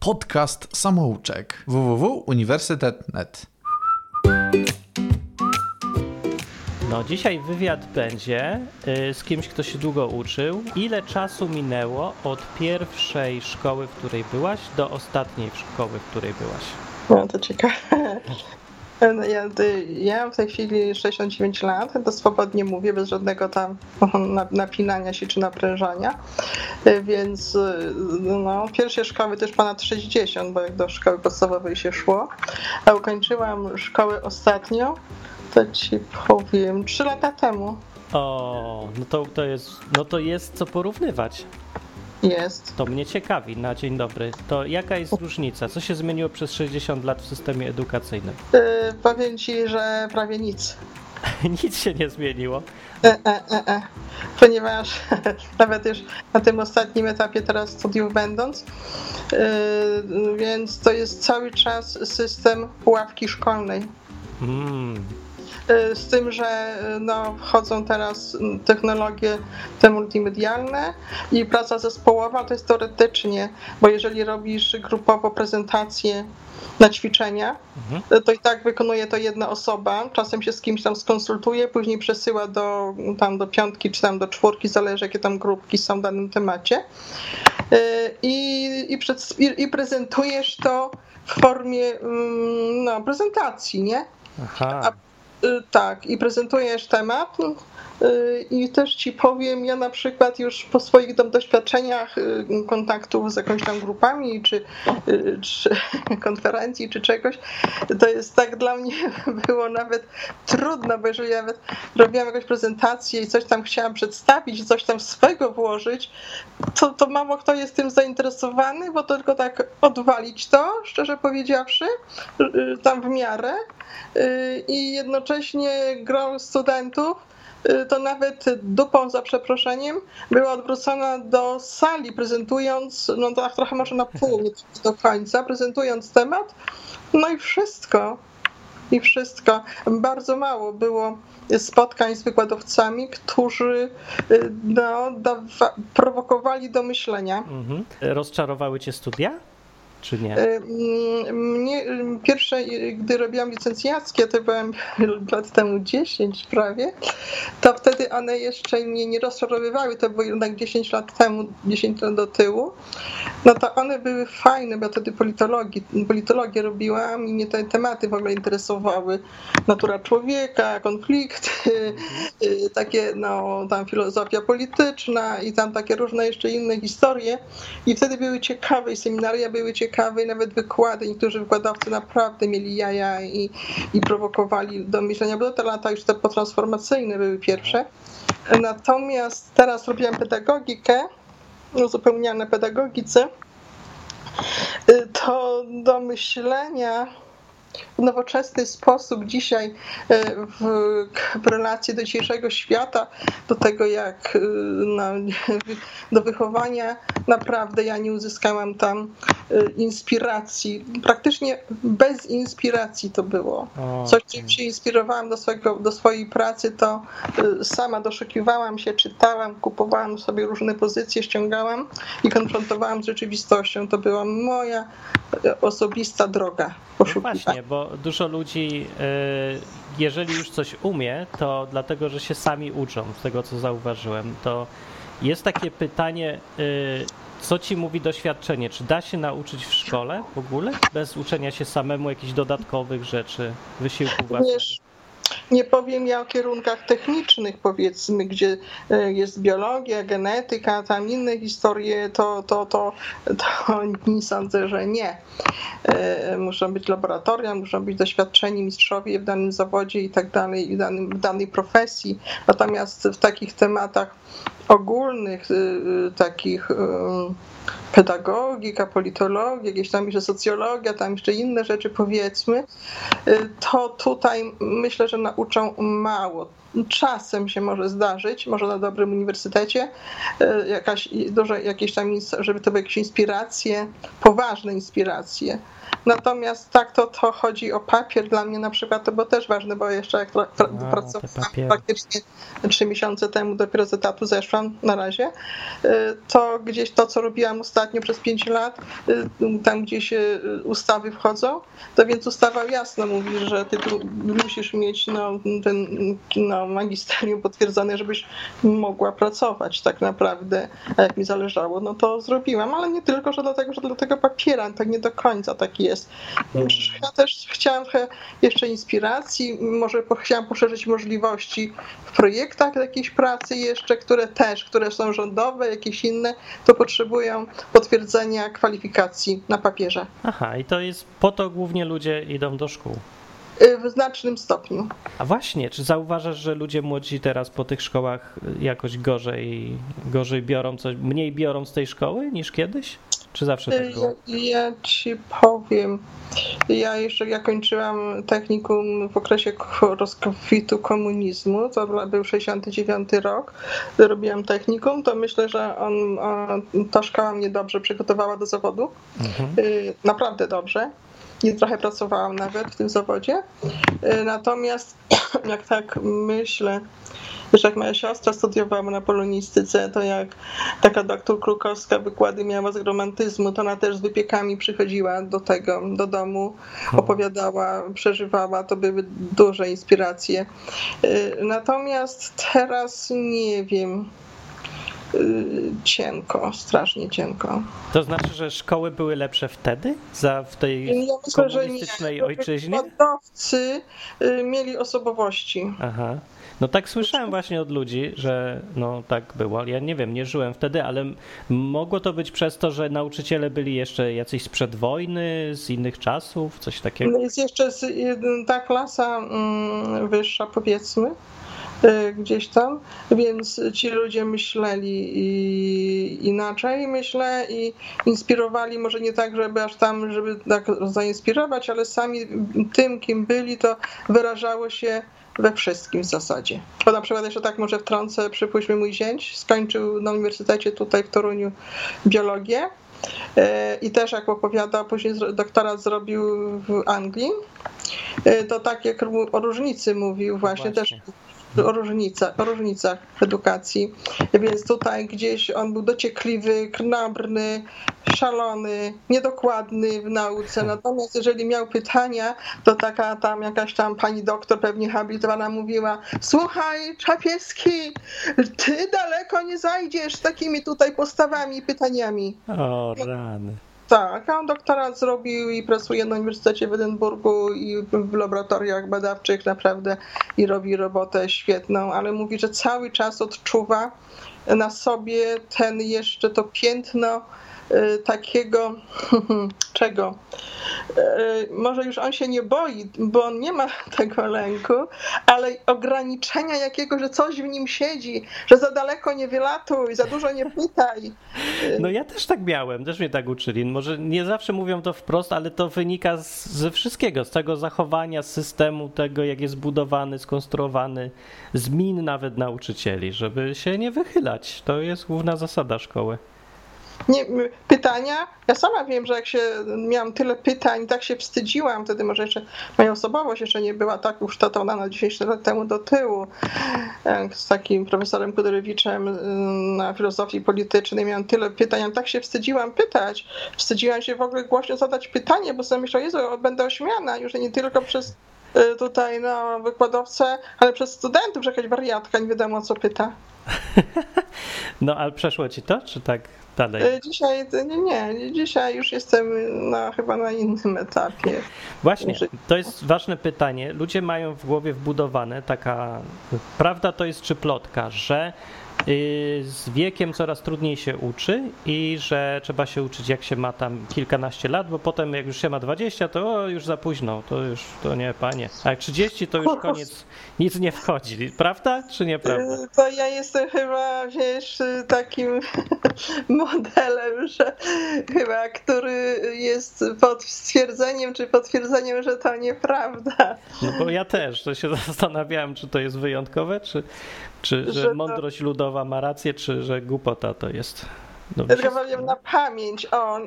Podcast Samouczek www.uniwersytet.net No, dzisiaj wywiad będzie y, z kimś, kto się długo uczył. Ile czasu minęło od pierwszej szkoły, w której byłaś, do ostatniej szkoły, w której byłaś? No to ciekawe. No ja, ja w tej chwili 69 lat, to swobodnie mówię, bez żadnego tam napinania się czy naprężania. Więc no, pierwsze szkoły też ponad 60, bo jak do szkoły podstawowej się szło. A ukończyłam szkołę ostatnio, to ci powiem, 3 lata temu. O, no to, to, jest, no to jest co porównywać. Jest. To mnie ciekawi, na dzień dobry. To jaka jest różnica? Co się zmieniło przez 60 lat w systemie edukacyjnym? Yy, powiem ci, że prawie nic. nic się nie zmieniło. E, e, e, e. Ponieważ nawet już na tym ostatnim etapie teraz studiów będąc, yy, więc to jest cały czas system ławki szkolnej. Mm, z tym, że y, no, wchodzą teraz technologie te multimedialne i praca zespołowa to jest teoretycznie, bo jeżeli robisz grupowo prezentację na ćwiczenia, mhm. to i tak wykonuje to jedna osoba, czasem się z kimś tam skonsultuje, później przesyła do, tam do piątki czy tam do czwórki, zależy jakie tam grupki są w danym temacie i, i, przed, i, i prezentujesz to w formie mm, no, prezentacji, nie? Aha. A tak, i prezentujesz temat. Y, I też ci powiem, ja na przykład już po swoich tam doświadczeniach y, kontaktów z jakąś tam grupami, czy, czy konferencji, czy czegoś, to jest tak dla mnie było nawet trudno, bo jeżeli nawet robiłam jakąś prezentację i coś tam chciałam przedstawić, coś tam swego włożyć, to, to mało kto jest tym zainteresowany, bo tylko tak odwalić to, szczerze powiedziawszy, tam w miarę. I jednocześnie grą studentów, y, to nawet dupą za przeproszeniem była odwrócona do sali, prezentując, no tak trochę może na pół, nie do końca, prezentując temat. No i wszystko. I wszystko. Bardzo mało było spotkań z wykładowcami, którzy y, no, prowokowali do myślenia. Mhm. Rozczarowały cię studia? Czy nie? E, mnie pierwsze, gdy robiłam licencjackie, to byłem lat temu 10 prawie, to wtedy one jeszcze mnie nie rozczarowywały, to było jednak 10 lat temu, 10 lat do tyłu. No to one były fajne, bo wtedy politologii, politologię robiłam i mnie te tematy w ogóle interesowały. Natura człowieka, konflikty, mhm. takie no tam filozofia polityczna i tam takie różne jeszcze inne historie. I wtedy były ciekawe i seminaria były ciekawe ciekawe, nawet wykłady. Niektórzy wykładowcy naprawdę mieli jaja i, i prowokowali do myślenia, bo te lata już te potransformacyjne były pierwsze. Natomiast teraz robiłam pedagogikę, uzupełniane pedagogice, to do myślenia w nowoczesny sposób dzisiaj e, w, relacji do dzisiejszego świata, do tego jak e, no, do wychowania, naprawdę ja nie uzyskałam tam e, inspiracji. Praktycznie bez inspiracji to było. Coś, czym się inspirowałam do, swojego, do swojej pracy, to sama doszukiwałam się, czytałam, kupowałam sobie różne pozycje, ściągałam i konfrontowałam z rzeczywistością. To była moja osobista droga poszukiwania. Bo dużo ludzi, e, jeżeli już coś umie, to dlatego, że się sami uczą, z tego co zauważyłem, to jest takie pytanie, e, co ci mówi doświadczenie? Czy da się nauczyć w szkole w ogóle? Bez uczenia się samemu jakichś dodatkowych rzeczy, wysiłku własnego? Wiesz, nie powiem ja o kierunkach technicznych, powiedzmy, gdzie e, jest biologia, genetyka, tam inne historie, to, to, to, to nie sądzę, że nie. E, muszą być laboratoria, muszą być doświadczeni mistrzowie w danym zawodzie i tak dalej, w, danej profesji. Natomiast w takich tematach ogólnych, y, takich pedagogika, politologia, jakieś tam jeszcze socjologia, tam jeszcze inne rzeczy powiedzmy, to tutaj myślę, że nauczą mało czasem się może zdarzyć, może na dobrym uniwersytecie, e, jakaś duże, jakieś tam, żeby to były jakieś inspiracje, poważne inspiracje. Natomiast tak to, to chodzi o papier dla mnie na przykład, to było też ważne, bo jeszcze jak pra, pra, A, pracowałam praktycznie trzy miesiące temu, dopiero z etatu zeszłam na razie, y, to gdzieś to, co robiłam ostatnio przez pięć lat, y, tam gdzieś ustawy wchodzą, to więc ustawa jasno mówi, że ty tu musisz mieć no, ten no, magisterium potwierdzone, żebyś mogła pracować tak naprawdę. A jak mi zależało, no to zrobiłam, ale nie tylko, że do tego, że do tego papiera, tak nie do końca taki jest. Ja też chciałam trochę jeszcze inspiracji, może chciałam poszerzyć możliwości w projektach jakiejś pracy jeszcze, które też, które są rządowe, jakieś inne, to potrzebują potwierdzenia kwalifikacji na papierze. Aha, i to jest po to głównie ludzie idą do szkół. Y, w znacznym stopniu. A właśnie, czy zauważasz, że ludzie młodzi teraz po tych szkołach jakoś gorzej, gorzej biorą coś, mniej biorą z tej szkoły niż kiedyś? Czy zawsze tak było? Ja, ja ci powiem. Ja jeszcze jak kończyłam technikum w okresie rozkwitu komunizmu, to był 69 rok, robiłam technikum, to myślę, że on, ta szkoła mnie dobrze przygotowała do zawodu. Mhm. Y, naprawdę dobrze. Nie trochę pracowałam nawet w tym zawodzie. Y, natomiast jak tak myślę, Wiesz, jak moja siostra studiowała na polonistyce, to jak taka doktor Krukowska wykłady miała z romantyzmu, to ona też z wypiekami przychodziła do tego, do domu, opowiadała, przeżywała, to były duże inspiracje. Y, natomiast teraz nie wiem, y, cienko, strasznie cienko. To znaczy, że szkoły były lepsze wtedy, za, w tej ja myślę, komunistycznej że nie. ojczyźnie? Wykładowcy y, mieli osobowości. Aha. No tak słyszałem właśnie od ludzi, że no tak było. Ja nie wiem, nie żyłem wtedy, ale mogło to być przez to, że nauczyciele byli jeszcze jacyś sprzed wojny, z innych czasów, coś takiego. No jest jeszcze ta klasa mm, wyższa, powiedzmy, y, gdzieś tam, więc ci ludzie myśleli inaczej, myślę, i inspirowali może nie tak, żeby aż tam, żeby tak zainspirować, ale sami tym, kim byli, to wyrażało się we wszystkim w zasadzie. Bo na przykład jeszcze tak może wtrącę, przypuśćmy mój zięć, skończył na uniwersytecie tutaj w Toruniu biologię e, i też jak opowiada, później doktorat zrobił w Anglii, e, to tak jak o różnicy mówił właśnie, właśnie. też różnica, różnicach edukacji. Więc tutaj gdzieś on był dociekliwy, knabry, szalony, niedokładny w nauce. Natomiast jeżeli miał pytania, to taka tam jakaś tam pani doktor, pewnie habilitowana, mówiła: Słuchaj, Czapieski, ty daleko nie zajdziesz z takimi tutaj postawami i pytaniami. O rany. Tak, a on doktorat zrobił i pracuje na Uniwersytecie w Edynburgu i w laboratoriach badawczych naprawdę i robi robotę świetną, ale mówi, że cały czas odczuwa na sobie ten jeszcze to piętno takiego czego? Y, może już on się nie boi, bo on nie ma tego lęku, ale ograniczenia jakiego, że coś w nim siedzi, że za daleko nie wylatuj, za dużo nie pytaj. No ja też tak miałem, też mnie tak uczyli. Może nie zawsze mówią to wprost, ale to wynika z, ze wszystkiego, z tego zachowania, systemu, tego jak jest zbudowany, skonstruowany, z min nawet nauczycieli, żeby się nie wychylać. To jest główna zasada szkoły nie, pytania. Ja sama wiem, że jak się miałam tyle pytań, tak się wstydziłam, wtedy może jeszcze moja osobowość jeszcze nie była tak ukształtowana na 10 lat temu do tyłu. Z takim profesorem Kuderewiczem y, na filozofii politycznej miałam tyle pytań, tak się wstydziłam pytać. Wstydziłam się w ogóle głośno zadać pytanie, bo sobie myślałam, Jezu, będę ośmiana, już nie tylko przez y, tutaj no, wykładowcę, ale przez studentów, że jakaś wariatka nie wiadomo co pyta. No, ale przeszło ci to, czy tak dalej? E, dzisiaj, nie, nie, dzisiaj już jestem na, chyba na innym etapie. Właśnie, to jest ważne pytanie. Ludzie mają w głowie wbudowane taka, prawda to jest czy plotka, że z wiekiem coraz trudniej się uczy i że trzeba się uczyć jak się ma tam kilkanaście lat, bo potem jak już się ma 20, to o, już za późno, to już, to nie, panie. A jak 30, to już koniec, nic nie wchodzi, prawda czy nieprawda? Y, To ja jestem chyba, wiesz, y, takim modelem, że chyba, który jest pod stwierdzeniem czy potwierdzeniem, że to nieprawda. No bo ja też, to się zastanawiałem, czy to jest wyjątkowe, czy, czy Że że to- mądrość ludowa ma rację, czy że głupota to jest. No, Ja tylko powiem na pamięć. O, y,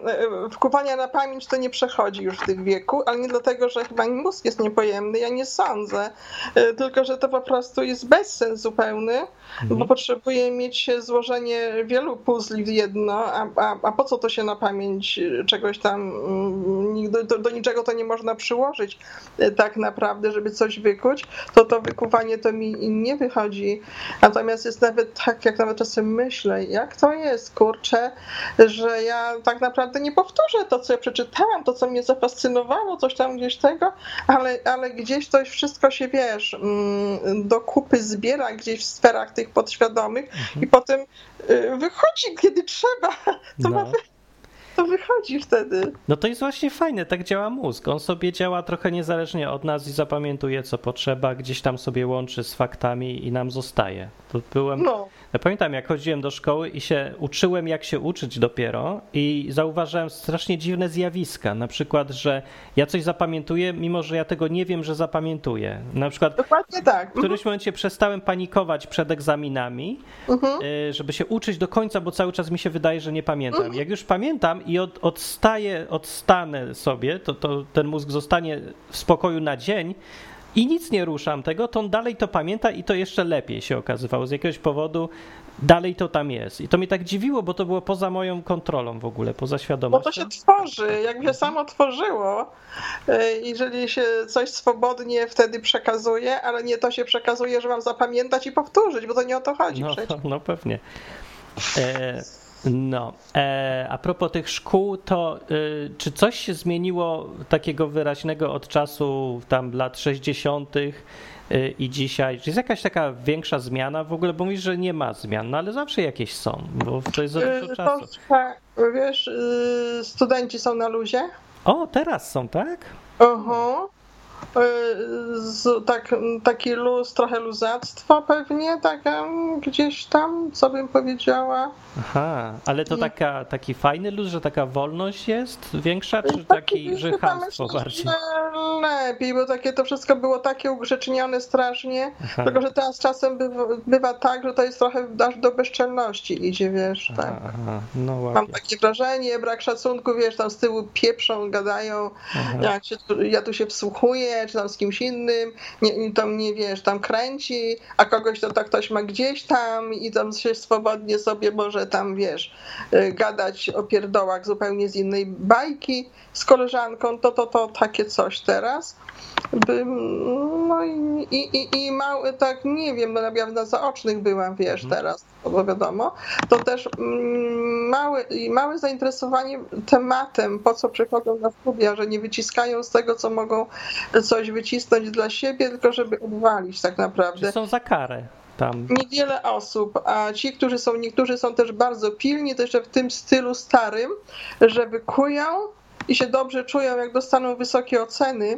wkuwania na pamięć to nie przechodzi już w tym wieku, ale nie dlatego, że chyba mózg jest niepojemny, ja nie sądzę. Y, Tylko, że to po prostu jest bezsens zupełny, bo Mhm. potrzebuje mieć złożenie wielu puzli w jedno, a, a, a po co to się na pamięć czegoś tam, mm, nigdy- do, do niczego to nie można przyłożyć y, tak naprawdę, żeby coś wykuć, to to wykuwanie to mi nie wychodzi. Natomiast jest nawet tak, jak nawet czasem myślę, jak to jest, kurczę, że ja tak naprawdę nie powtórzę to, co ja przeczytałam, to, co mnie zafascynowało, coś tam gdzieś tego, ale, ale gdzieś to wszystko się, wiesz, mm, do kupy zbiera gdzieś w sferach tych podświadomych i potem y, wychodzi, kiedy trzeba, to, ma, no. To wychodzi wtedy. no to jest właśnie fajne, tak działa mózg. On sobie działa trochę niezależnie od nas i zapamiętuje, co potrzeba, gdzieś tam sobie łączy z faktami i nam zostaje. To byłem. No. Ja pamiętam, jak chodziłem do szkoły i się uczyłem, jak się uczyć dopiero, i zauważyłem strasznie dziwne zjawiska. Na przykład, że ja coś zapamiętuję, mimo że ja tego nie wiem, że zapamiętuję. Na przykład Dokładnie tak. w którymś momencie przestałem panikować przed egzaminami, Mhm. y, żeby się uczyć do końca, bo cały czas mi się wydaje, że nie pamiętam. Jak już pamiętam i od, odstaję, odstanę sobie, to, to ten mózg zostanie w spokoju na dzień i nic nie ruszam tego, to on dalej to pamięta i to jeszcze lepiej się okazywało. Z jakiegoś powodu dalej to tam jest. I to mnie tak dziwiło, bo to było poza moją kontrolą w ogóle, poza Bo to świadomością. się tworzy, jakby się samo tworzyło. Y, Jeżeli się coś swobodnie wtedy przekazuje, ale nie to się przekazuje, że mam zapamiętać i powtórzyć, bo to nie o to chodzi No, przecież. no pewnie. E, no, e, a propos tych szkół, to y, czy coś się zmieniło takiego wyraźnego od czasu tam lat 60. y, i dzisiaj? Czy jest jakaś taka większa zmiana w ogóle? Bo mówisz, że nie ma zmian, no ale zawsze jakieś są, bo to jest za dużo Y, czasu. Polska, wiesz, y, studenci są na luzie. O, teraz są, tak? Oho. Y, Z, tak, taki luz, trochę luzactwo pewnie, taka gdzieś tam, co bym powiedziała. Aha, ale to taka, taki fajny luz, że taka wolność jest większa, czy taki żychalstwo myślę, bardziej? Lepiej, bo takie to wszystko było takie ugrzecznione strasznie. Aha. Tylko, że teraz czasem bywa, bywa tak, że to jest trochę aż do bezczelności idzie, wiesz, tak. Aha, no Mam takie wrażenie, brak szacunku, wiesz, tam z tyłu pieprzą, gadają, Aha. jak się, ja tu się wsłuchuję, czy tam z kimś innym, nie, to mnie, wiesz, tam kręci, a kogoś to tak ktoś ma gdzieś tam i tam się swobodnie sobie może tam, wiesz, y, gadać o pierdołach zupełnie z innej bajki z koleżanką, to, to, to takie coś teraz. Bym, no i, i, i, mały, tak nie wiem, no ja na zaocznych byłam, wiesz, teraz, bo wiadomo, to też mm, małe, i małe zainteresowanie tematem, po co przychodzą na studia, że nie wyciskają z tego, co mogą coś wycisnąć dla siebie, tylko żeby odwalić tak Czy naprawdę. są za karę tam? Niewiele osób, a ci, którzy są, niektórzy są też bardzo pilni, jeszcze w tym stylu starym, że wykują i się dobrze czują, jak dostaną wysokie oceny,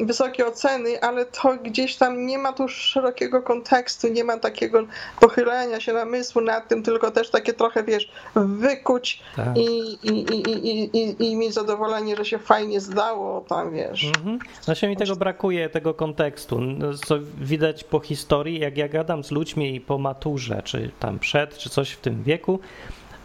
wysokie oceny, ale to gdzieś tam nie ma tu szerokiego kontekstu, nie ma takiego pochylenia się namysłu nad tym, tylko też takie trochę, wiesz, wykuć Tak. i, i, i, i, i, i mieć zadowolenie, że się fajnie zdało, tam wiesz. Mhm. Znaczy mi tego brakuje, tego kontekstu. Co widać po historii, jak ja gadam z ludźmi po maturze, czy tam przed, czy coś w tym wieku,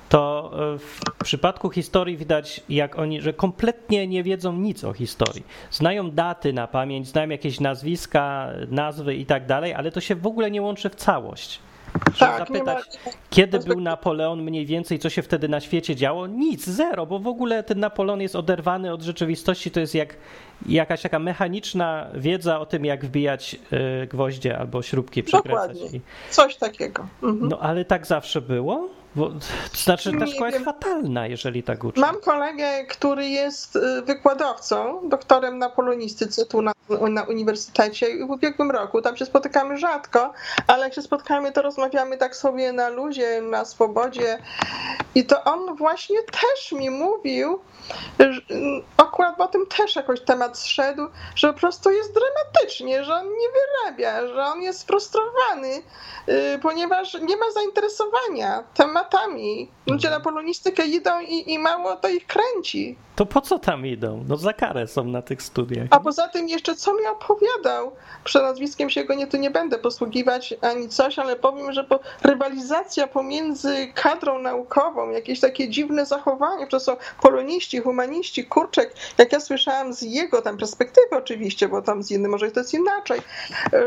to e, w przypadku historii widać, jak oni, że kompletnie nie wiedzą nic o historii. Znają daty na pamięć, znają jakieś nazwiska, nazwy i tak dalej, ale to się w ogóle nie łączy w całość. Żeby Tak, nie ma, zapytać, kiedy był Napoleon mniej więcej, co się wtedy na świecie działo? Nic, zero, bo w ogóle ten Napoleon jest oderwany od rzeczywistości. To jest jak jakaś taka mechaniczna wiedza o tym, jak wbijać y, gwoździe albo śrubki, przekręcać. Dokładnie. Coś takiego. Mhm. no ale tak zawsze było? Bo, to znaczy ta szkoła jest fatalna, jeżeli tak uczy. Mam kolegę, który jest y, wykładowcą, doktorem na polonistyce tu na, na uniwersytecie i w ubiegłym roku. Tam się spotykamy rzadko, ale jak się spotkamy, to rozmawiamy tak sobie na luzie, na swobodzie. I to on właśnie też mi mówił, że, akurat o tym też jakoś temat zszedł, że po prostu jest dramatycznie, że on nie wyrabia, że on jest frustrowany, y, ponieważ nie ma zainteresowania tematami. Ludzie na polonistykę idą i, i mało to ich kręci. To po co tam idą? No za karę są na tych studiach. A poza tym jeszcze co mi opowiadał? Przed nazwiskiem się go nie, tu nie będę posługiwać ani coś, ale powiem, że po, rywalizacja pomiędzy kadrą naukową, jakieś takie dziwne zachowanie, to są poloniści, humaniści, kurczek, jak ja słyszałam z jego tam perspektywy oczywiście, bo tam z innym może to jest inaczej,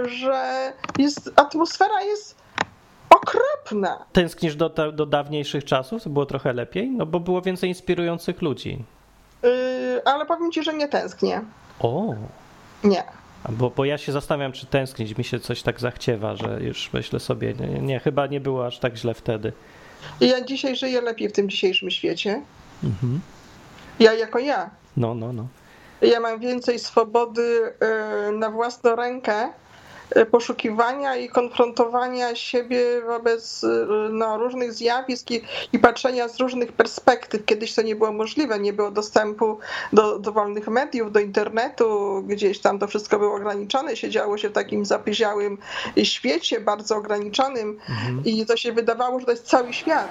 że jest, atmosfera jest okropna. Tęsknisz do, do dawniejszych czasów? To było trochę lepiej? No bo było więcej inspirujących ludzi. Yy, ale powiem ci, że nie tęsknię. O, Nie. bo, bo ja się zastanawiam, czy tęsknić mi się coś tak zachciewa, że już myślę sobie, nie, nie chyba nie było aż tak źle wtedy. Ja dzisiaj żyję lepiej w tym dzisiejszym świecie. Mhm. Ja jako ja. No, no, no. Ja mam więcej swobody e, na własną rękę poszukiwania i konfrontowania siebie wobec e, no, różnych zjawisk i, i patrzenia z różnych perspektyw. Kiedyś to nie było możliwe, nie było dostępu do, do wolnych mediów, do internetu, gdzieś tam to wszystko było ograniczone, siedziało się w takim zapyziałym świecie, bardzo ograniczonym. I to się wydawało, że to jest cały świat.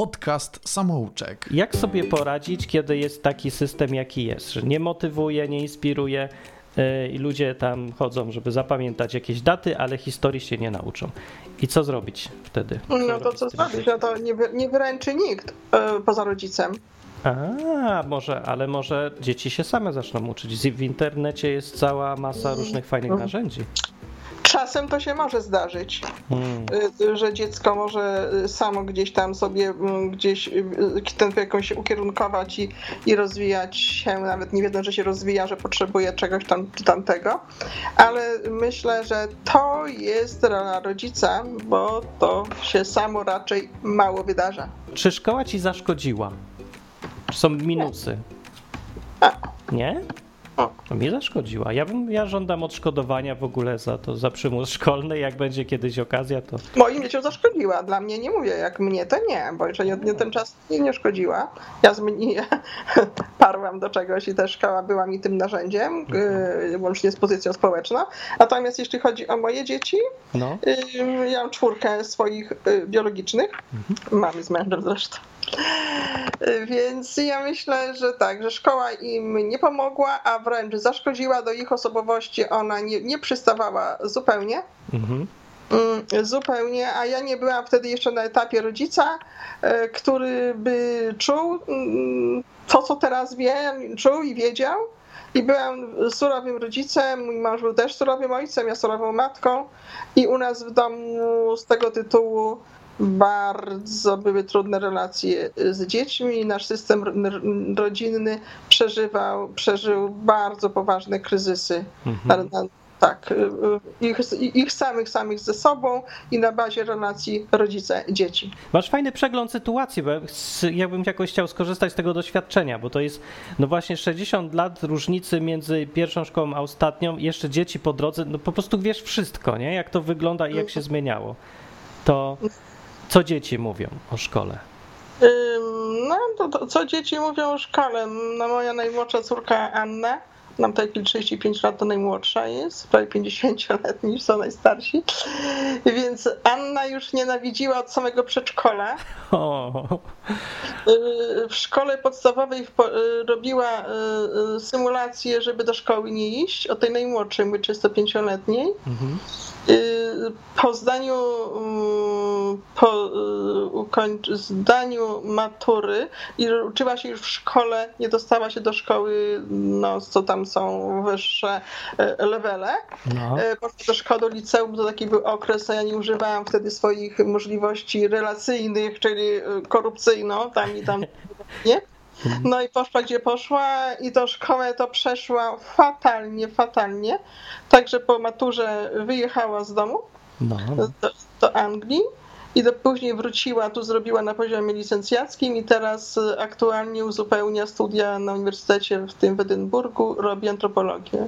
Podcast Samouczek. Jak sobie poradzić, kiedy jest taki system, jaki jest, że nie motywuje, nie inspiruje yy, i ludzie tam chodzą, żeby zapamiętać jakieś daty, ale historii się nie nauczą. I co zrobić wtedy? No to co zrobić? No to nie, wy, nie wyręczy nikt e, poza rodzicem. A, może, ale może dzieci się same zaczną uczyć. W internecie jest cała masa różnych fajnych narzędzi. Czasem to się może zdarzyć, Mm. y, że dziecko może y, samo gdzieś tam sobie mm, gdzieś y, ten jakoś ukierunkować i, i rozwijać się, nawet nie wiedząc, że się rozwija, że potrzebuje czegoś tam czy tamtego, ale myślę, że to jest rola rodzica, bo to się samo raczej mało wydarza. Czy szkoła ci zaszkodziła? Czy są minusy? A. Nie? To mi zaszkodziła. Ja, bym, ja żądam odszkodowania w ogóle za to, za przymus szkolny. Jak będzie kiedyś okazja, to Moim dzieciom zaszkodziła. Dla mnie nie mówię, jak mnie to nie, bo jeszcze nie, ten czas nie, nie szkodziła. Ja zmieni, parłam do czegoś i też szkoła była mi tym narzędziem, yy, łącznie z pozycją społeczną. Natomiast jeśli chodzi o moje dzieci, no. yy, ja mam czwórkę swoich yy, biologicznych, mamy z mężem zresztą. Więc ja myślę, że tak, że szkoła im nie pomogła, a wręcz zaszkodziła do ich osobowości. Ona nie, nie przystawała zupełnie. Mhm. Mm, Zupełnie, a ja nie byłam wtedy jeszcze na etapie rodzica, e, który by czuł mm, to, co teraz wie, czuł i wiedział. I byłam surowym rodzicem, mój mąż był też surowym ojcem, ja surową matką. I u nas w domu z tego tytułu bardzo były trudne relacje z dziećmi. Nasz system rodzinny przeżywał, przeżył bardzo poważne kryzysy Mhm. tak, y, y, ich, ich samych, samych ze sobą i na bazie relacji rodzice-dzieci. Masz fajny przegląd sytuacji, bo ja bym jakoś chciał skorzystać z tego doświadczenia, bo to jest no właśnie 60 lat różnicy między pierwszą szkołą a ostatnią, jeszcze dzieci po drodze, no po prostu wiesz wszystko, nie? Jak to wygląda i jak się zmieniało. To co dzieci mówią o szkole? No, to, to, co dzieci mówią o szkole? No, moja najmłodsza córka Anna, nam tej 35 lat to najmłodsza jest, prawie 50-letni niż są najstarsi, więc Anna już nienawidziła od samego przedszkola. O, Y, w szkole podstawowej y, robiła y, symulację, żeby do szkoły nie iść, o tej najmłodszej, mówię 35-letniej. mhm. Po zdaniu, mm, po y, zdaniu matury i uczyła się już w szkole, nie dostała się do szkoły, no co tam są wyższe y, levele. no. Poszła do szkoły, liceum, to taki był okres, a ja nie używałam wtedy swoich możliwości relacyjnych, czyli korupcyjno, tam i tam, nie? No i poszła gdzie poszła i do szkoły to przeszła fatalnie, fatalnie. Także po maturze wyjechała z domu No, do, do Anglii i do, później wróciła, tu zrobiła na poziomie licencjackim i teraz aktualnie uzupełnia studia na uniwersytecie w tym w Edynburgu, robi antropologię.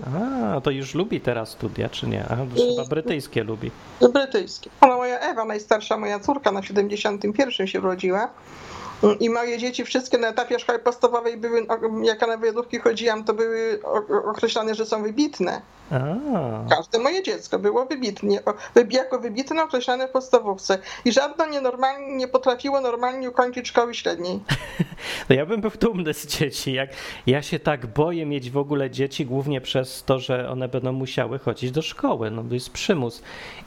a, to już lubi teraz studia, czy nie? A, I- chyba brytyjskie lubi. Brytyjskie. Ona moja Ewa, najstarsza moja córka, na 71 się urodziła. I moje dzieci wszystkie na etapie szkoły podstawowej były, jak ja na wyjadówki chodziłam, to były określane, że są wybitne. A, Każde moje dziecko było wybitnie, o- wybi- jako wybitne określane w podstawówce. I żadne nienormalnie nie potrafiło normalnie ukończyć szkoły średniej. no ja bym był dumny z dzieci. Jak, ja się tak boję mieć w ogóle dzieci, głównie przez to, że one będą musiały chodzić do szkoły. No to jest przymus.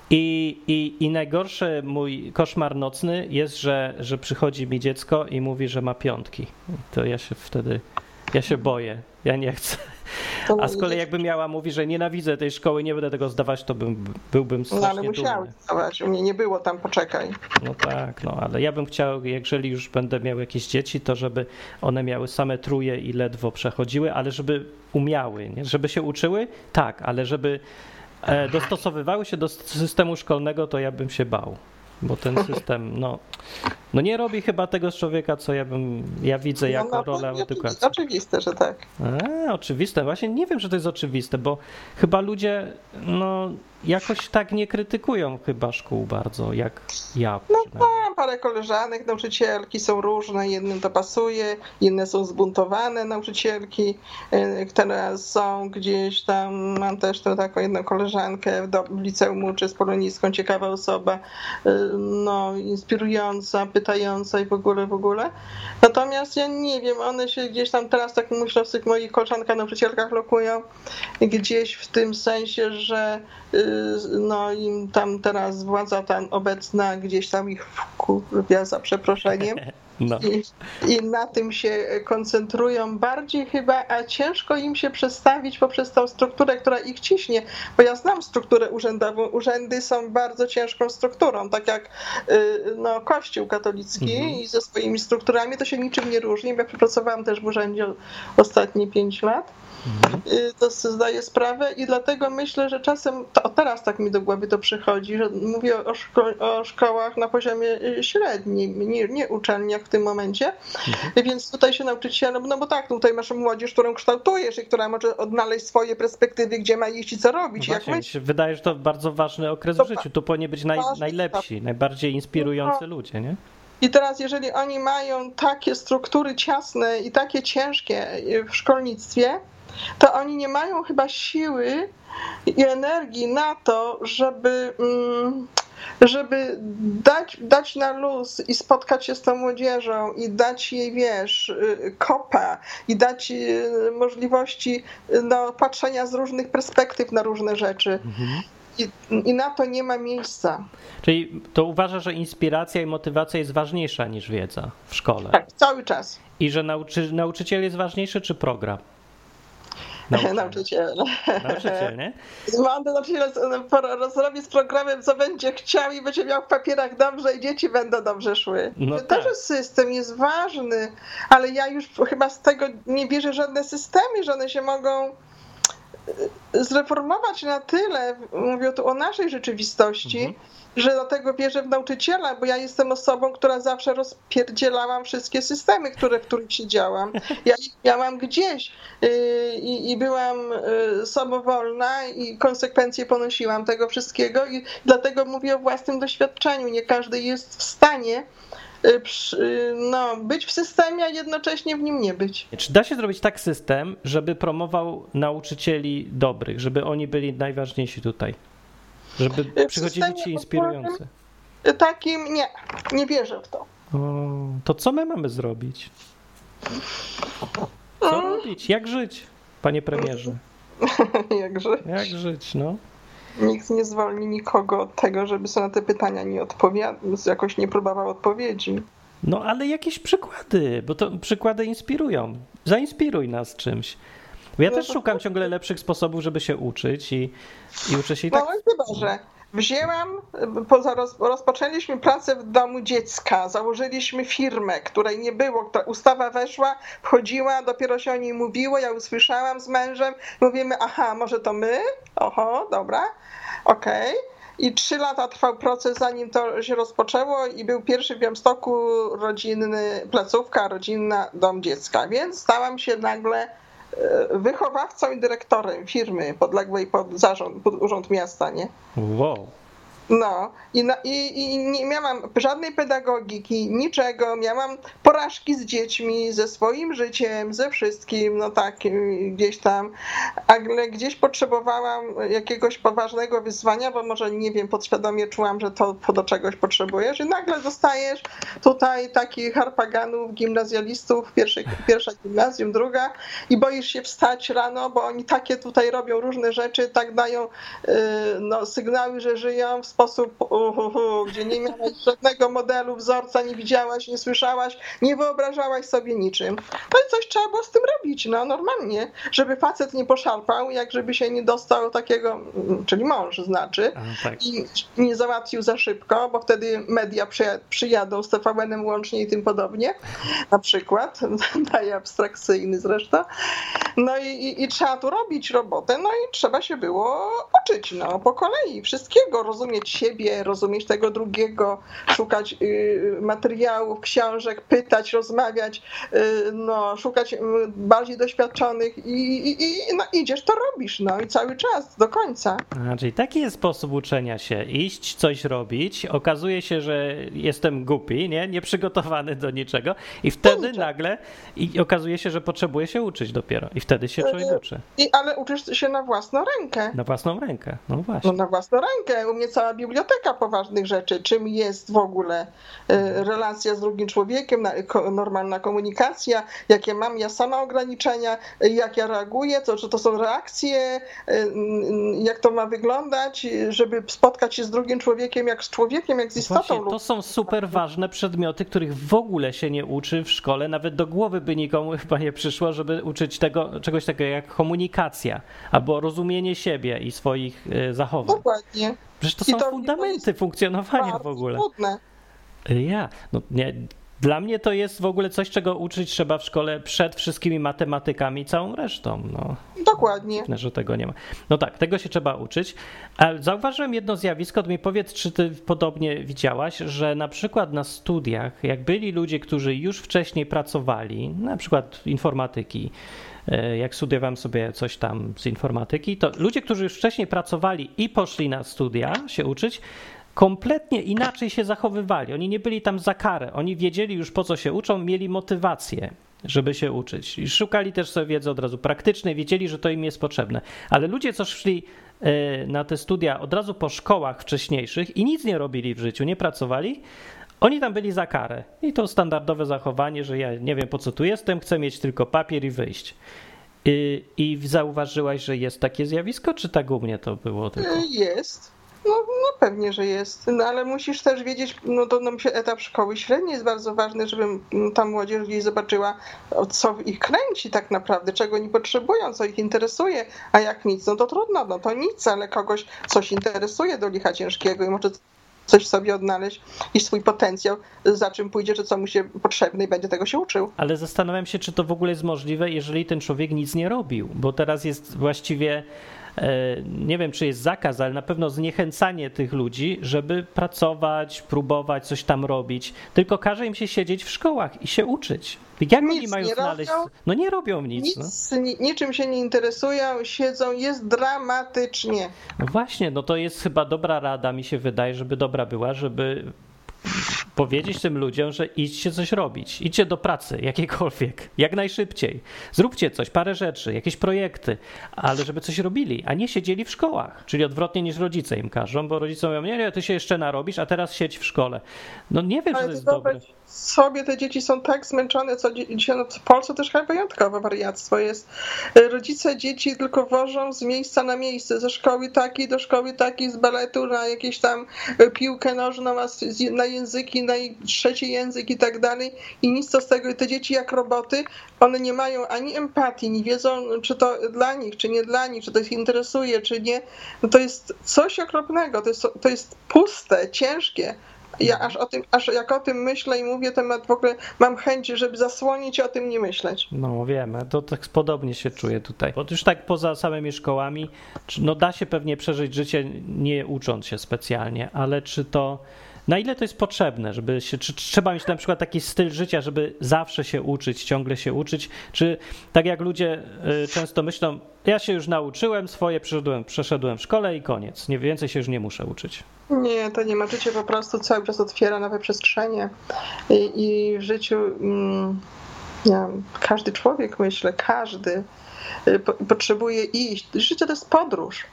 I, i, I najgorszy mój koszmar nocny jest, że, że przychodzi mi dziecko i mówi, że ma piątki. To ja się wtedy, ja się boję. Ja nie chcę. A z kolei jakby miała mówi, że nienawidzę tej szkoły, nie będę tego zdawać, to bym, byłbym dzieci- No ale strasznie musiały dumny. zdawać. U mnie nie było tam, poczekaj. No tak, no ale ja bym chciał, jeżeli już będę miał jakieś dzieci, to żeby one miały same truje i ledwo przechodziły, ale żeby umiały, nie? żeby się uczyły, tak, ale żeby e, dostosowywały się do systemu szkolnego, to ja bym się bał. Bo ten system, no, no nie robi chyba tego z człowieka, co ja bym, ja widzę jako no, rolę no, edukacji. Oczywiste, że tak. A, oczywiste. Właśnie nie wiem, że to jest oczywiste, bo chyba ludzie no, jakoś tak nie krytykują chyba szkół bardzo, jak ja przynajmniej. Mam parę koleżanek, nauczycielki są różne, jednym to pasuje, inne są zbuntowane nauczycielki, e, które są gdzieś tam, mam też tą taką jedną koleżankę w liceum uczy z polonistką, ciekawa osoba, e, no inspirująca, pytająca i w ogóle, w ogóle. Natomiast ja nie wiem, one się gdzieś tam teraz, tak myślę, w tych moich koleżankach nauczycielkach lokują, gdzieś w tym sensie, że y, no im tam teraz władza tam obecna gdzieś tam ich wkurwia za przeproszeniem No. i, i na tym się koncentrują bardziej chyba, a ciężko im się przestawić poprzez tą strukturę, która ich ciśnie, bo ja znam strukturę urzędową, urzędy są bardzo ciężką strukturą, tak jak y, no, Kościół katolicki Mhm. i ze swoimi strukturami to się niczym nie różni, ja przepracowałam też w urzędzie ostatnie pięć lat, Mhm. Y, to zdaję sprawę i dlatego myślę, że czasem, to teraz tak mi do głowy to przychodzi, że mówię o, szko- o szkołach na poziomie y, średnim, nie, nie uczelniach w tym momencie, więc tutaj się nauczyciele, no bo tak, tutaj masz młodzież, którą kształtujesz i która może odnaleźć swoje perspektywy, gdzie ma iść i co robić, jak Właśnie, się wydaje, że to bardzo ważny okres w To życiu. Tu powinni być naj, najlepsi, najbardziej inspirujący ludzie, nie? I teraz, jeżeli oni mają takie struktury ciasne i takie ciężkie w szkolnictwie, to oni nie mają chyba siły i energii na to, żeby, mm, żeby dać, dać na luz i spotkać się z tą młodzieżą i dać jej, wiesz, y, kopa i dać y, możliwości y, no, patrzenia z różnych perspektyw na różne rzeczy. I, I na to nie ma miejsca. Czyli to uważa, że inspiracja i motywacja jest ważniejsza niż wiedza w szkole. Tak, cały czas. I że nauczy, nauczyciel jest ważniejszy, czy program? Nauczyciel. Nauczyciel. Nauczyciel, nie? Mam do nauczyciela zrobić z programem, co będzie chciał i będzie miał w papierach dobrze i dzieci będą dobrze szły. No to, tak. że system jest ważny, ale ja już chyba z tego nie wierzę żadne systemy, że one się mogą zreformować na tyle, mówię tu o naszej rzeczywistości, Mhm. że dlatego wierzę w nauczyciela, bo ja jestem osobą, która zawsze rozpierdzielałam wszystkie systemy, które, w których siedziałam. Ja ich miałam gdzieś yy, i, i byłam yy, samowolna i konsekwencje ponosiłam tego wszystkiego i dlatego mówię o własnym doświadczeniu. Nie każdy jest w stanie no, być w systemie, a jednocześnie w nim nie być. Czy da się zrobić tak system, żeby promował nauczycieli dobrych, żeby oni byli najważniejsi tutaj? Żeby W przychodzili ci inspirujący. Yy, Takim nie, nie wierzę w to. O, to co my mamy zrobić? Co robić? Jak żyć, panie premierze? Jakże Jak żyć, no? Nikt nie zwolni nikogo od tego, żeby sobie na te pytania nie odpowiadał, jakoś nie próbował odpowiedzi. No ale jakieś przykłady, bo to przykłady inspirują. Zainspiruj nas czymś. Bo ja No też to- szukam ciągle lepszych sposobów, żeby się uczyć i, i uczę się i tak. No chyba, że wzięłam, poza roz, rozpoczęliśmy pracę w domu dziecka, założyliśmy firmę, której nie było, ustawa weszła, wchodziła, dopiero się o niej mówiło, ja usłyszałam z mężem, mówimy, aha, może to my? Oho, dobra, okej. Okay. I trzy lata trwał proces, zanim to się rozpoczęło, i był pierwszy w Białymstoku rodzinny, placówka rodzinna, dom dziecka. Więc stałam się nagle wychowawcą i dyrektorem firmy podległej pod zarząd, pod urząd miasta, nie? Wow. No i, na, i, i nie miałam żadnej pedagogiki, niczego. Miałam porażki z dziećmi, ze swoim życiem, ze wszystkim, no tak, gdzieś tam, ale gdzieś potrzebowałam jakiegoś poważnego wyzwania, bo może nie wiem, podświadomie czułam, że to do czegoś potrzebujesz i nagle dostajesz tutaj takich harpaganów, gimnazjalistów, pierwszej, pierwsza gimnazjum, druga i boisz się wstać rano, bo oni takie tutaj robią różne rzeczy, tak dają y, no, sygnały, że żyją w sposób, uhuhu, gdzie nie miałaś żadnego modelu, wzorca, nie widziałaś, nie słyszałaś, nie wyobrażałaś sobie niczym. No i coś trzeba było z tym robić, no normalnie, żeby facet nie poszarpał, jak żeby się nie dostał takiego, czyli mąż znaczy, A, tak. i nie załatwił za szybko, bo wtedy media przyjadą z TVN-em łącznie i tym podobnie, na przykład, daje abstrakcyjny zresztą. No i, i, i trzeba tu robić robotę, no i trzeba się było uczyć, no po kolei, wszystkiego, rozumieć siebie, rozumieć tego drugiego, szukać y, materiałów, książek, pytać, rozmawiać, y, no, szukać y, bardziej doświadczonych i, i, i no, idziesz, to robisz, no i cały czas, do końca. A, czyli taki jest sposób uczenia się, iść, coś robić, okazuje się, że jestem głupi, nie, nieprzygotowany do niczego. I wtedy nagle i okazuje się, że potrzebuję się uczyć dopiero. I wtedy się człowiek uczy. I, ale uczysz się na własną rękę. Na własną rękę, no właśnie. No na własną rękę, u mnie cała biblioteka poważnych rzeczy, czym jest w ogóle relacja z drugim człowiekiem, normalna komunikacja, jakie mam ja sama ograniczenia, jak ja reaguję, to, czy to są reakcje, e, jak to ma wyglądać, żeby spotkać się z drugim człowiekiem jak z człowiekiem, jak z istotą. Właśnie, to są super ważne przedmioty, których w ogóle się nie uczy w szkole, nawet do głowy by nikomu chyba nie przyszło, żeby uczyć tego, czegoś takiego jak komunikacja albo rozumienie siebie i swoich e, zachowań. Dokładnie. Przecież to są to fundamenty funkcjonowania w ogóle. Trudne. Ja, no nie, dla mnie to jest w ogóle coś, czego uczyć trzeba w szkole przed wszystkimi matematykami i całą resztą. No. Dokładnie. Że tego nie ma. No tak, tego się trzeba uczyć. Ale zauważyłem jedno zjawisko, to mi powiedz, czy ty podobnie widziałaś, że na przykład na studiach, jak byli ludzie, którzy już wcześniej pracowali, na przykład informatyki, E, jak studiowałem sobie coś tam z informatyki, to ludzie, którzy już wcześniej pracowali i poszli na studia się uczyć, kompletnie inaczej się zachowywali. Oni nie byli tam za karę. Oni wiedzieli już po co się uczą, mieli motywację, żeby się uczyć. I szukali też sobie wiedzy od razu praktycznej, wiedzieli, że to im jest potrzebne. Ale ludzie, co szli e, na te studia od razu po szkołach wcześniejszych i nic nie robili w życiu, nie pracowali, oni tam byli za karę. I to standardowe zachowanie, że ja nie wiem po co tu jestem, chcę mieć tylko papier i wyjść. I, I zauważyłaś, że jest takie zjawisko, czy tak u mnie to było tylko? Jest. No, no pewnie, że jest, no, ale musisz też wiedzieć, no to nam się etap szkoły średniej jest bardzo ważny, żeby ta młodzież gdzieś zobaczyła, co ich kręci tak naprawdę, czego oni potrzebują, co ich interesuje, a jak nic, no to trudno, no to nic, ale kogoś coś interesuje do licha ciężkiego i może coś sobie odnaleźć i swój potencjał, za czym pójdzie, czy co mu się potrzebne i będzie tego się uczył. Ale zastanawiam się, czy to w ogóle jest możliwe, jeżeli ten człowiek nic nie robił, bo teraz jest właściwie nie wiem czy jest zakaz, ale na pewno zniechęcanie tych ludzi, żeby pracować, próbować coś tam robić, tylko każe im się siedzieć w szkołach i się uczyć. Jak nic oni mają znaleźć? Robią, no nie robią nic. nic no. Niczym się nie interesują, siedzą, jest dramatycznie. No właśnie, no to jest chyba dobra rada, mi się wydaje, żeby dobra była, żeby powiedzieć tym ludziom, że idźcie coś robić, idźcie do pracy, jakiejkolwiek, jak najszybciej. Zróbcie coś, parę rzeczy, jakieś projekty, ale żeby coś robili, a nie siedzieli w szkołach, czyli odwrotnie niż rodzice im każą, bo rodzice mówią, nie, nie, ty się jeszcze narobisz, a teraz siedź w szkole. No nie wiem, ale to jest dobre sobie te dzieci są tak zmęczone, co dzisiaj no, w Polsce też chyba wyjątkowe wariactwo jest. Rodzice dzieci tylko wożą z miejsca na miejsce, ze szkoły takiej do szkoły takiej, z baletu na jakieś tam piłkę nożną, na języki, naj, trzeci język i tak dalej i nic to z tego. I te dzieci jak roboty, one nie mają ani empatii, nie wiedzą, czy to dla nich, czy nie dla nich, czy to ich interesuje, czy nie. No to jest coś okropnego, to jest, to jest puste, ciężkie. Ja aż o tym, aż jak o tym myślę i mówię, to w ogóle mam chęć, żeby zasłonić i o tym nie myśleć. No wiemy, to tak podobnie się czuję tutaj. Bo już tak poza samymi szkołami, no da się pewnie przeżyć życie nie ucząc się specjalnie, ale czy to, na ile to jest potrzebne, żeby się, czy, trzeba mieć na przykład taki styl życia, żeby zawsze się uczyć, ciągle się uczyć, czy tak jak ludzie y, często myślą, ja się już nauczyłem swoje, przeszedłem, przeszedłem w szkole i koniec, nie więcej się już nie muszę uczyć. Nie, to nie ma. Życie po prostu cały czas otwiera nowe przestrzenie i, i w życiu mm, wiem, każdy człowiek, myślę, każdy y, po, potrzebuje iść. Życie to jest podróż.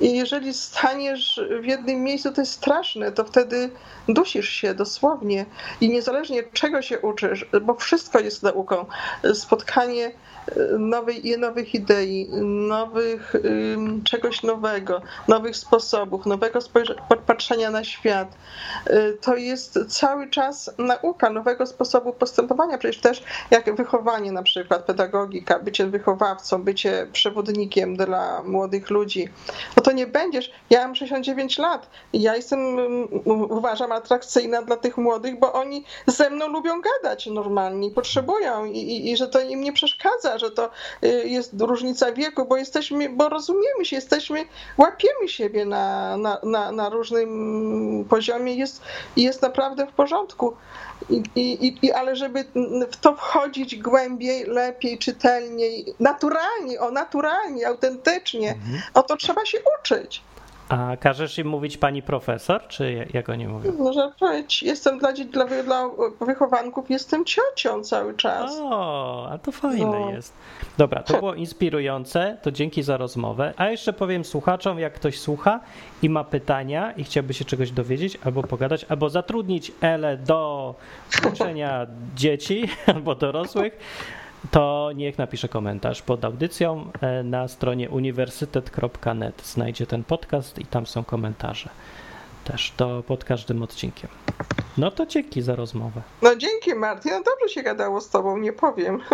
I jeżeli staniesz w jednym miejscu, to jest straszne, to wtedy dusisz się dosłownie. I niezależnie czego się uczysz, bo wszystko jest nauką, spotkanie y, nowej, nowych idei, nowych czegoś nowego, nowych sposobów, nowego patrzenia na świat. Y, To jest cały czas nauka nowego sposobu postępowania. Przecież też jak wychowanie na przykład, pedagogika, bycie wychowawcą, bycie przewodnikiem dla młodych ludzi, no to nie będziesz. Ja mam 69 lat i ja jestem, mm, uważam, atrakcyjna dla tych młodych, bo oni ze mną lubią gadać normalnie, potrzebują i, i, i że to im nie przeszkadza, że to y, jest różnica wieku, bo jesteśmy, bo rozumiemy się, jesteśmy, łapiemy siebie na, na, na, na różnym poziomie, jest, jest naprawdę w porządku. I, i, i, ale żeby w to wchodzić głębiej, lepiej, czytelniej, naturalnie, o naturalnie, autentycznie, o to trzeba się uczyć. A każesz im mówić pani profesor, czy jak- oni mówią? Że powiedzieć, jestem dla, dla, dla wychowanków, jestem ciocią cały czas. O, a to fajne No. jest. Dobra, to było inspirujące, to dzięki za rozmowę. A jeszcze powiem słuchaczom, jak ktoś słucha i ma pytania i chciałby się czegoś dowiedzieć, albo pogadać, albo zatrudnić Elę do uczenia dzieci albo dorosłych, to niech napisze komentarz pod audycją e, na stronie uniwersytet.net. Znajdzie ten podcast i tam są komentarze. Też to pod każdym odcinkiem. No to dzięki za rozmowę. No dzięki Martin, no dobrze się gadało z tobą, nie powiem.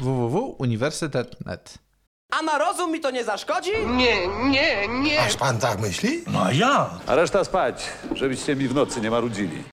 www.uniwersytet.net A na rozum mi to nie zaszkodzi? Nie, nie, nie. Aż pan tak myśli? No a ja? A reszta spać, żebyście mi w nocy nie marudzili.